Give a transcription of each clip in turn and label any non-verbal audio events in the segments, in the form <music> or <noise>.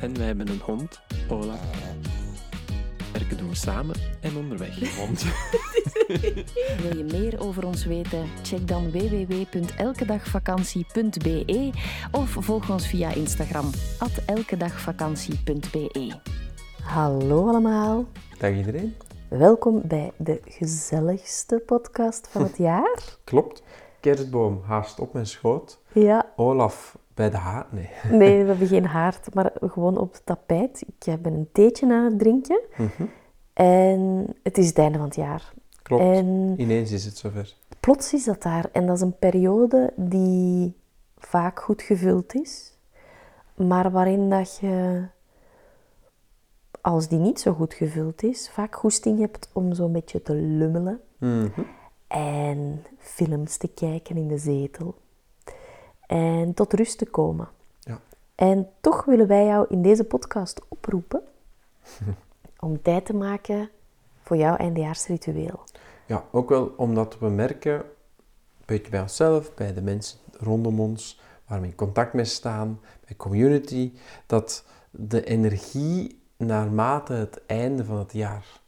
En wij hebben een hond, Olaf. Werken doen we samen en onderweg een hond. <laughs> Wil je meer over ons weten? Check dan www.elkedagvakantie.be of volg ons via Instagram elkedagvakantie.be. Hallo allemaal. Dag iedereen. Welkom bij de gezelligste podcast van het <laughs> jaar. Klopt. Kerstboom haast op mijn schoot. Ja, Olaf bij de haard. Nee. <laughs> nee, we hebben geen haard, maar gewoon op het tapijt. Ik ben een theetje aan het drinken. Mhm. En het is het einde van het jaar. Klopt. En Ineens is het zover. plots is dat daar. En dat is een periode die vaak goed gevuld is, maar waarin dat je, als die niet zo goed gevuld is, vaak goesting hebt om zo'n beetje te lummelen Mhm. en films te kijken in de zetel en tot rust te komen. Ja. En toch willen wij jou in deze podcast oproepen <laughs> om tijd te maken voor jouw eindejaarsritueel. ja, ook wel omdat we merken, een beetje bij onszelf, bij de mensen rondom ons, waar we in contact mee staan, bij community, dat de energie naarmate het einde van het jaar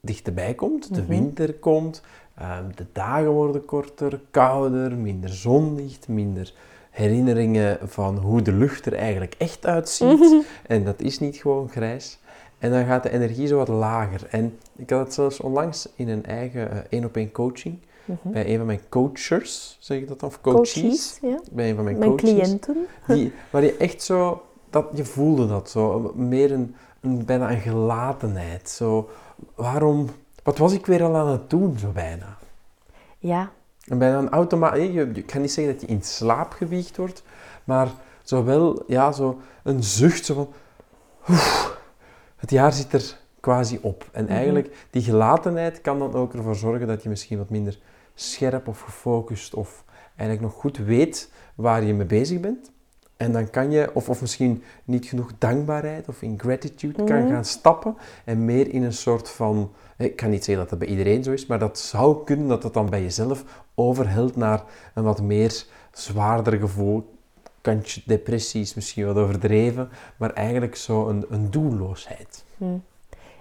dichterbij komt, de winter komt, ehm, de dagen worden korter, kouder, minder zonlicht, minder herinneringen van hoe de lucht er eigenlijk echt uitziet. En dat is niet gewoon grijs. En dan gaat de energie zo wat lager. En ik had het zelfs onlangs in een eigen eh, één-op-één coaching. Bij een van mijn coachers, zeg ik dat dan? Of coaches. Coaches, ja. Bij een van mijn, Mijn coaches. cliënten. Die, waar je echt zo, dat, je voelde dat zo, meer een, een, bijna een gelatenheid. Zo, waarom, wat was ik weer al aan het doen, zo bijna? Ja, En bijna een automaat, ik kan niet zeggen dat je in slaap gewiegd wordt, maar zo wel, ja, zo een zucht, zo van, oef, het jaar zit er quasi op. En eigenlijk, die gelatenheid kan dan ook ervoor zorgen dat je misschien wat minder scherp of gefocust of eigenlijk nog goed weet waar je mee bezig bent. En dan kan je, of, of misschien niet genoeg dankbaarheid of in gratitude kan gaan stappen en meer in een soort van, ik kan niet zeggen dat dat bij iedereen zo is, maar dat zou kunnen dat dat dan bij jezelf overhelt naar een wat meer zwaarder gevoel. Kantje depressie is misschien wat overdreven, maar eigenlijk zo een, een doelloosheid.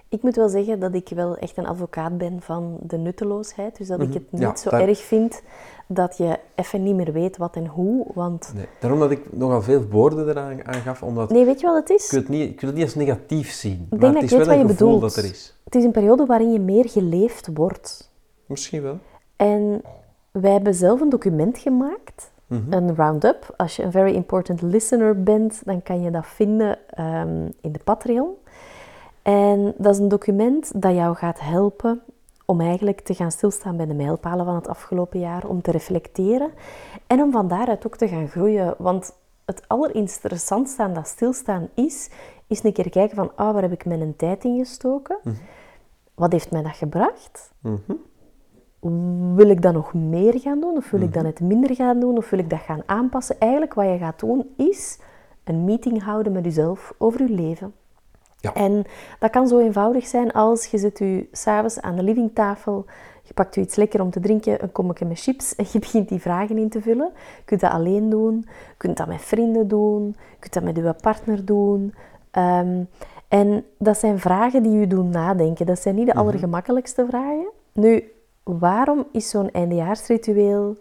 Ik moet wel zeggen dat ik wel echt een advocaat ben van de nutteloosheid. Dus dat ik het niet Ja, zo daar- erg vind dat je even niet meer weet wat en hoe. Want Nee, daarom dat ik nogal veel woorden eraan aan gaf, omdat nee, weet je wat het is? ik, wil het niet, ik wil het niet als negatief zien. denk maar dat het ik is wel een gevoel bedoelt. dat er is. Het is een periode waarin je meer geleefd wordt. Misschien wel. En wij hebben zelf een document gemaakt, Mhm. een roundup. Als je een very important listener bent, dan kan je dat vinden ehm, in de Patreon. En dat is een document dat jou gaat helpen om eigenlijk te gaan stilstaan bij de mijlpalen van het afgelopen jaar, om te reflecteren en om van daaruit ook te gaan groeien. Want het allerinteressantste aan dat stilstaan is, is een keer kijken van, ah, waar heb ik mijn tijd in gestoken? Wat heeft mij dat gebracht? Mhm. wil ik dat nog meer gaan doen of wil ik dat net minder gaan doen of wil ik dat gaan aanpassen? Eigenlijk wat je gaat doen is een meeting houden met jezelf over je leven. Ja. En dat kan zo eenvoudig zijn als je zit je s'avonds aan de livingtafel, je pakt je iets lekker om te drinken, een kommetje met chips en je begint die vragen in te vullen. Je kunt dat alleen doen, je kunt dat met vrienden doen, je kunt dat met je partner doen. Ehm, en dat zijn vragen die je doen nadenken. Dat zijn niet de allergemakkelijkste vragen. Nu, waarom is zo'n eindejaarsritueel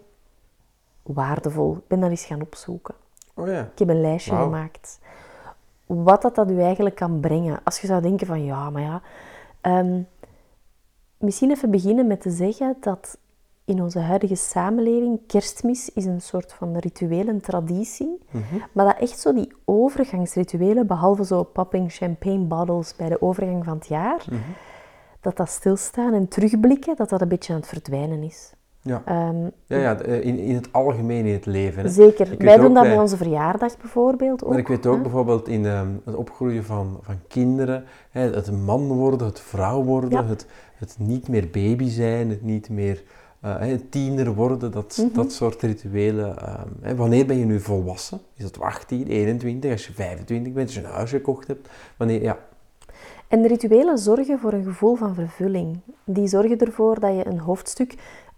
waardevol? Ik ben dat eens gaan opzoeken. Oh ja. Ik heb een lijstje gemaakt. Wat dat, dat u eigenlijk kan brengen. Als je zou denken van, ja, maar ja... ehm, misschien even beginnen met te zeggen dat in onze huidige samenleving kerstmis is een soort van rituele traditie. Maar dat echt zo die overgangsrituelen, behalve zo popping champagne bottles bij de overgang van het jaar, dat dat stilstaan en terugblikken, dat dat een beetje aan het verdwijnen is. Ja. Ehm, Ja, ja, d- eh, in, in het algemeen in het leven. Hè. Zeker. Wij doen dat bij- onze verjaardag bijvoorbeeld ook. Maar ik weet ook hè. bijvoorbeeld in ehm, het opgroeien van, van kinderen, hè, het man worden, het vrouw worden, Ja. het, het niet meer baby zijn, het niet meer eh, hè, tiener worden, dat, Mhm. dat soort rituelen. ehm, hè. Wanneer ben je nu volwassen? Is dat 18, 21, als je 25 bent, als je een huis gekocht hebt? Wanneer, ja, En de rituelen zorgen voor een gevoel van vervulling. Die zorgen ervoor dat je een hoofdstuk